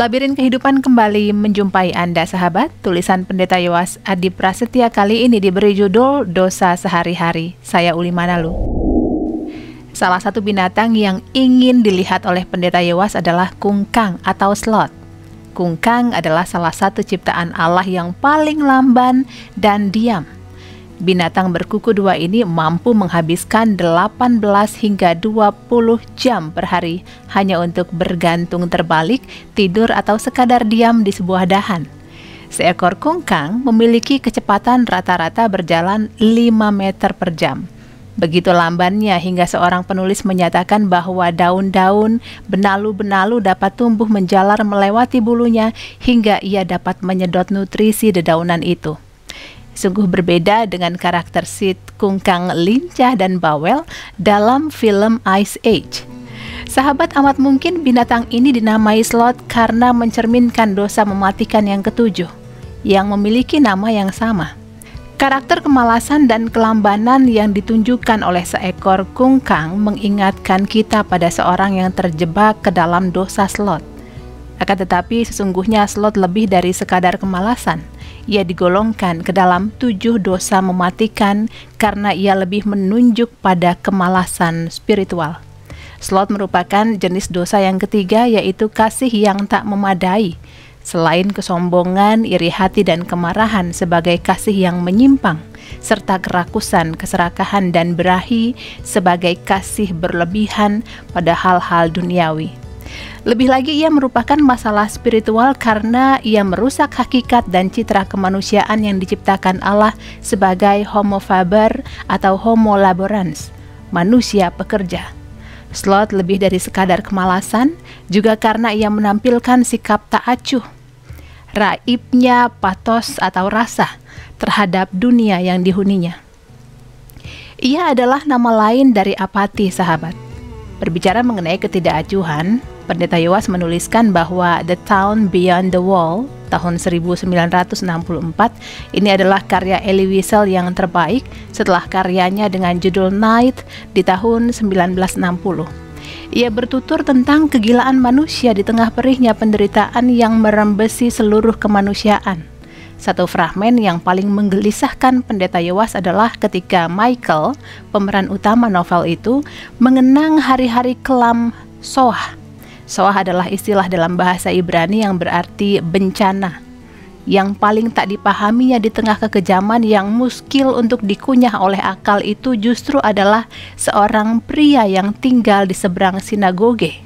Labirin kehidupan kembali menjumpai Anda sahabat. Tulisan Pendeta Yowas Adi Prasetya kali ini diberi judul Dosa Sehari-hari. Saya Uli Manalu. Salah satu binatang yang ingin dilihat oleh Pendeta Yowas adalah kungkang atau slot. Kungkang adalah salah satu ciptaan Allah yang paling lamban dan diam binatang berkuku dua ini mampu menghabiskan 18 hingga 20 jam per hari hanya untuk bergantung terbalik, tidur atau sekadar diam di sebuah dahan. Seekor kungkang memiliki kecepatan rata-rata berjalan 5 meter per jam. Begitu lambannya hingga seorang penulis menyatakan bahwa daun-daun, benalu-benalu dapat tumbuh menjalar melewati bulunya hingga ia dapat menyedot nutrisi dedaunan itu sungguh berbeda dengan karakter Sid Kungkang lincah dan bawel dalam film Ice Age. Sahabat amat mungkin binatang ini dinamai Slot karena mencerminkan dosa mematikan yang ketujuh, yang memiliki nama yang sama. Karakter kemalasan dan kelambanan yang ditunjukkan oleh seekor kungkang mengingatkan kita pada seorang yang terjebak ke dalam dosa slot. Akan tetapi sesungguhnya slot lebih dari sekadar kemalasan – ia digolongkan ke dalam tujuh dosa mematikan karena ia lebih menunjuk pada kemalasan spiritual. Slot merupakan jenis dosa yang ketiga yaitu kasih yang tak memadai. Selain kesombongan, iri hati dan kemarahan sebagai kasih yang menyimpang, serta kerakusan, keserakahan dan berahi sebagai kasih berlebihan pada hal-hal duniawi. Lebih lagi ia merupakan masalah spiritual karena ia merusak hakikat dan citra kemanusiaan yang diciptakan Allah sebagai homo faber atau homo laborans, manusia pekerja. Slot lebih dari sekadar kemalasan, juga karena ia menampilkan sikap tak acuh, raibnya patos atau rasa terhadap dunia yang dihuninya. Ia adalah nama lain dari apati, sahabat. Berbicara mengenai ketidakacuhan, Pendeta Yowas menuliskan bahwa The Town Beyond the Wall tahun 1964 ini adalah karya Elie Wiesel yang terbaik setelah karyanya dengan judul Night di tahun 1960. Ia bertutur tentang kegilaan manusia di tengah perihnya penderitaan yang merembesi seluruh kemanusiaan. Satu fragmen yang paling menggelisahkan pendeta Yowas adalah ketika Michael, pemeran utama novel itu, mengenang hari-hari kelam Soah Soah adalah istilah dalam bahasa Ibrani yang berarti bencana. Yang paling tak dipahaminya di tengah kekejaman yang muskil untuk dikunyah oleh akal itu justru adalah seorang pria yang tinggal di seberang sinagoge.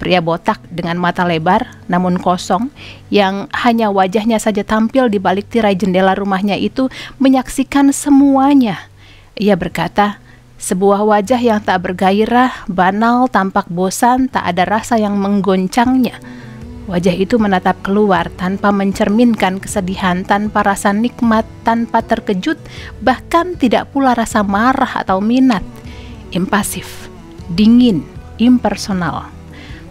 Pria botak dengan mata lebar namun kosong yang hanya wajahnya saja tampil di balik tirai jendela rumahnya itu menyaksikan semuanya. Ia berkata, sebuah wajah yang tak bergairah, banal, tampak bosan, tak ada rasa yang menggoncangnya. Wajah itu menatap keluar tanpa mencerminkan kesedihan, tanpa rasa nikmat, tanpa terkejut, bahkan tidak pula rasa marah atau minat. Impasif, dingin, impersonal.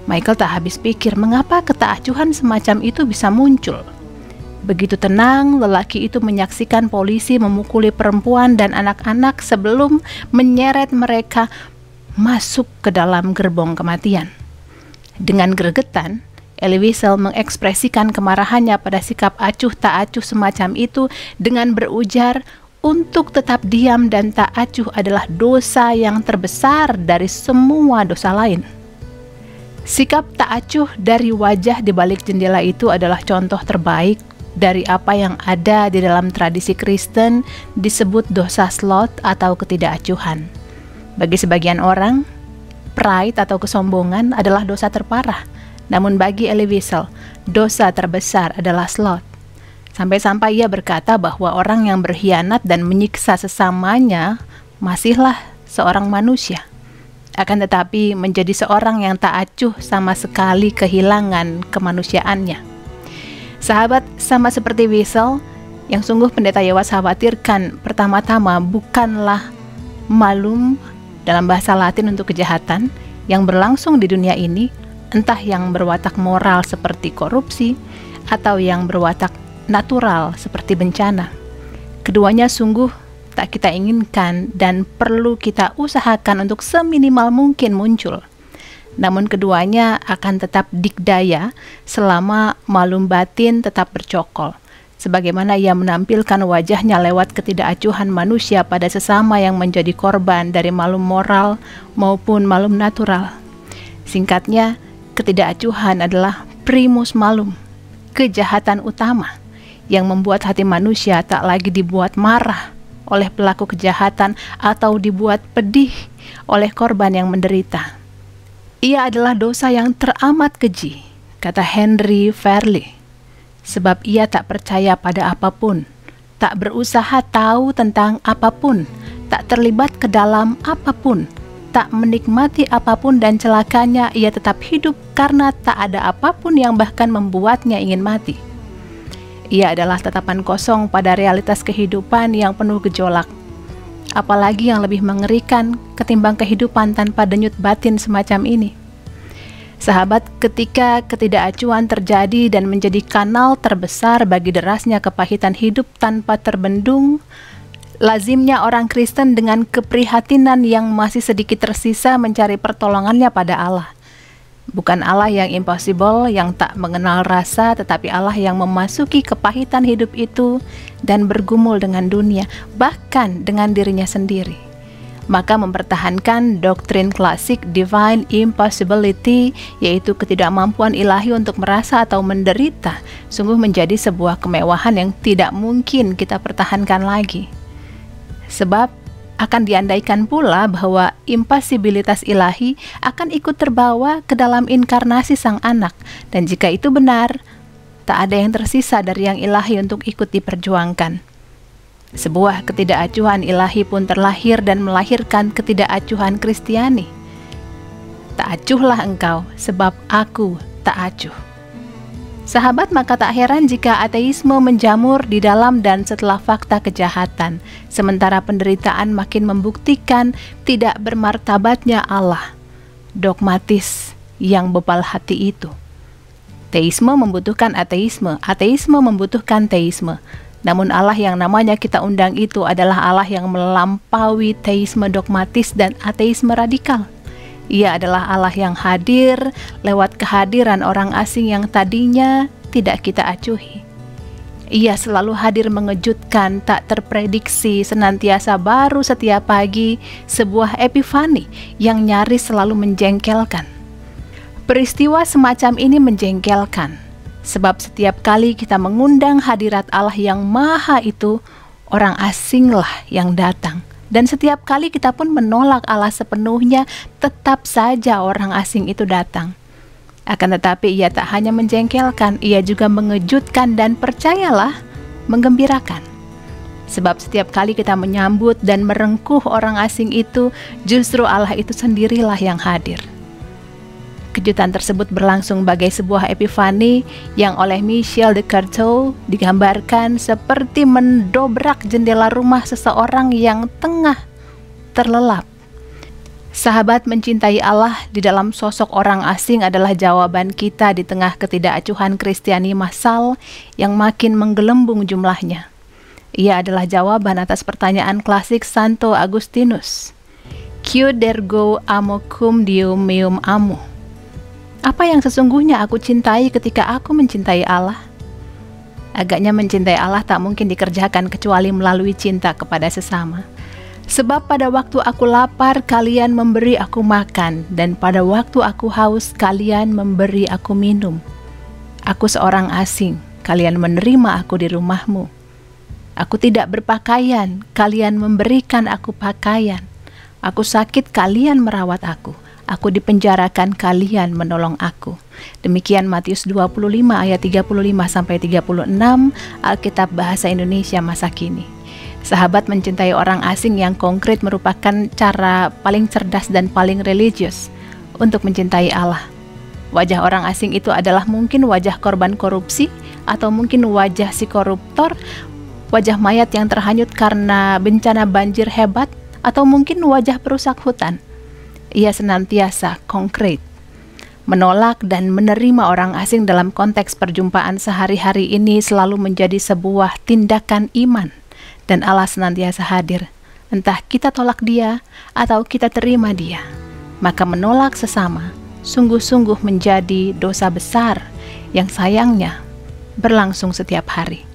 Michael tak habis pikir mengapa ketaacuhan semacam itu bisa muncul. Begitu tenang, lelaki itu menyaksikan polisi memukuli perempuan dan anak-anak sebelum menyeret mereka masuk ke dalam gerbong kematian. Dengan gregetan, Elie Wiesel mengekspresikan kemarahannya pada sikap acuh tak acuh semacam itu dengan berujar, untuk tetap diam dan tak acuh adalah dosa yang terbesar dari semua dosa lain. Sikap tak acuh dari wajah di balik jendela itu adalah contoh terbaik dari apa yang ada di dalam tradisi Kristen disebut dosa slot atau ketidakacuhan. Bagi sebagian orang, pride atau kesombongan adalah dosa terparah. Namun bagi Elie Wiesel, dosa terbesar adalah slot. Sampai-sampai ia berkata bahwa orang yang berkhianat dan menyiksa sesamanya masihlah seorang manusia. Akan tetapi menjadi seorang yang tak acuh sama sekali kehilangan kemanusiaannya. Sahabat sama seperti Wiesel, yang sungguh pendeta Yawas khawatirkan pertama-tama bukanlah malum dalam bahasa Latin untuk kejahatan yang berlangsung di dunia ini, entah yang berwatak moral seperti korupsi atau yang berwatak natural seperti bencana. Keduanya sungguh tak kita inginkan dan perlu kita usahakan untuk seminimal mungkin muncul. Namun keduanya akan tetap dikdaya selama malum batin tetap bercokol. Sebagaimana ia menampilkan wajahnya lewat ketidakacuhan manusia pada sesama yang menjadi korban dari malum moral maupun malum natural. Singkatnya, ketidakacuhan adalah primus malum, kejahatan utama yang membuat hati manusia tak lagi dibuat marah oleh pelaku kejahatan atau dibuat pedih oleh korban yang menderita. Ia adalah dosa yang teramat keji, kata Henry Fairley, sebab ia tak percaya pada apa pun, tak berusaha tahu tentang apa pun, tak terlibat ke dalam apa pun, tak menikmati apa pun dan celakanya ia tetap hidup karena tak ada apa pun yang bahkan membuatnya ingin mati. Ia adalah tatapan kosong pada realitas kehidupan yang penuh gejolak. Apalagi yang lebih mengerikan ketimbang kehidupan tanpa denyut batin semacam ini. Sahabat, ketika ketidakacuan terjadi dan menjadi kanal terbesar bagi derasnya kepahitan hidup tanpa terbendung, lazimnya orang Kristen dengan keprihatinan yang masih sedikit tersisa mencari pertolongannya pada Allah. Bukan Allah yang impossible, yang tak mengenal rasa, tetapi Allah yang memasuki kepahitan hidup itu dan bergumul dengan dunia, bahkan dengan dirinya sendiri maka mempertahankan doktrin klasik divine impossibility yaitu ketidakmampuan ilahi untuk merasa atau menderita sungguh menjadi sebuah kemewahan yang tidak mungkin kita pertahankan lagi. Sebab akan diandaikan pula bahwa impasibilitas ilahi akan ikut terbawa ke dalam inkarnasi sang anak dan jika itu benar tak ada yang tersisa dari yang ilahi untuk ikut diperjuangkan. Sebuah ketidakacuhan ilahi pun terlahir dan melahirkan ketidakacuhan Kristiani. Tak acuhlah engkau, sebab aku tak acuh. Sahabat, maka tak heran jika ateisme menjamur di dalam dan setelah fakta kejahatan, sementara penderitaan makin membuktikan tidak bermartabatnya Allah. Dogmatis yang bebal hati itu. Teisme membutuhkan ateisme, ateisme membutuhkan teisme. Namun Allah yang namanya kita undang itu adalah Allah yang melampaui teisme dogmatis dan ateisme radikal. Ia adalah Allah yang hadir lewat kehadiran orang asing yang tadinya tidak kita acuhi. Ia selalu hadir mengejutkan, tak terprediksi, senantiasa baru setiap pagi, sebuah epifani yang nyaris selalu menjengkelkan. Peristiwa semacam ini menjengkelkan, Sebab setiap kali kita mengundang hadirat Allah yang maha itu, orang asinglah yang datang. Dan setiap kali kita pun menolak Allah sepenuhnya, tetap saja orang asing itu datang. Akan tetapi ia tak hanya menjengkelkan, ia juga mengejutkan dan percayalah, menggembirakan. Sebab setiap kali kita menyambut dan merengkuh orang asing itu, justru Allah itu sendirilah yang hadir. Kejutan tersebut berlangsung bagai sebuah epifani yang oleh Michel de Certeau digambarkan seperti mendobrak jendela rumah seseorang yang tengah terlelap. Sahabat mencintai Allah di dalam sosok orang asing adalah jawaban kita di tengah ketidakacuhan Kristiani massal yang makin menggelembung jumlahnya. Ia adalah jawaban atas pertanyaan klasik Santo Agustinus. Q dergo amo cum dium meum amo apa yang sesungguhnya aku cintai ketika aku mencintai Allah? Agaknya mencintai Allah tak mungkin dikerjakan kecuali melalui cinta kepada sesama. Sebab pada waktu aku lapar, kalian memberi aku makan, dan pada waktu aku haus, kalian memberi aku minum. Aku seorang asing, kalian menerima aku di rumahmu. Aku tidak berpakaian, kalian memberikan aku pakaian. Aku sakit, kalian merawat aku Aku dipenjarakan, kalian menolong aku. Demikian Matius 25 ayat 35 sampai 36 Alkitab Bahasa Indonesia masa kini. Sahabat mencintai orang asing yang konkret merupakan cara paling cerdas dan paling religius untuk mencintai Allah. Wajah orang asing itu adalah mungkin wajah korban korupsi atau mungkin wajah si koruptor, wajah mayat yang terhanyut karena bencana banjir hebat atau mungkin wajah perusak hutan ia senantiasa konkret menolak dan menerima orang asing dalam konteks perjumpaan sehari-hari ini selalu menjadi sebuah tindakan iman dan Allah senantiasa hadir entah kita tolak dia atau kita terima dia maka menolak sesama sungguh-sungguh menjadi dosa besar yang sayangnya berlangsung setiap hari.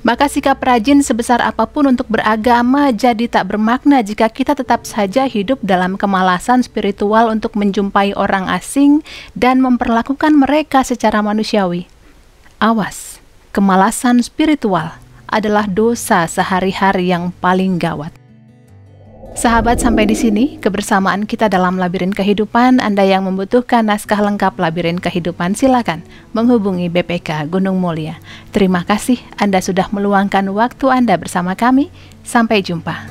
Maka sikap rajin sebesar apa pun untuk beragama jadi tak bermakna jika kita tetap saja hidup dalam kemalasan spiritual untuk menjumpai orang asing dan memperlakukan mereka secara manusiawi. Awas, kemalasan spiritual adalah dosa sehari-hari yang paling gawat. Sahabat, sampai di sini kebersamaan kita dalam labirin kehidupan. Anda yang membutuhkan naskah lengkap labirin kehidupan, silakan menghubungi BPK Gunung Mulia. Terima kasih Anda sudah meluangkan waktu Anda bersama kami. Sampai jumpa.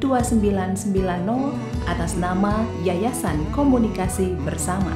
2990 atas nama Yayasan Komunikasi Bersama.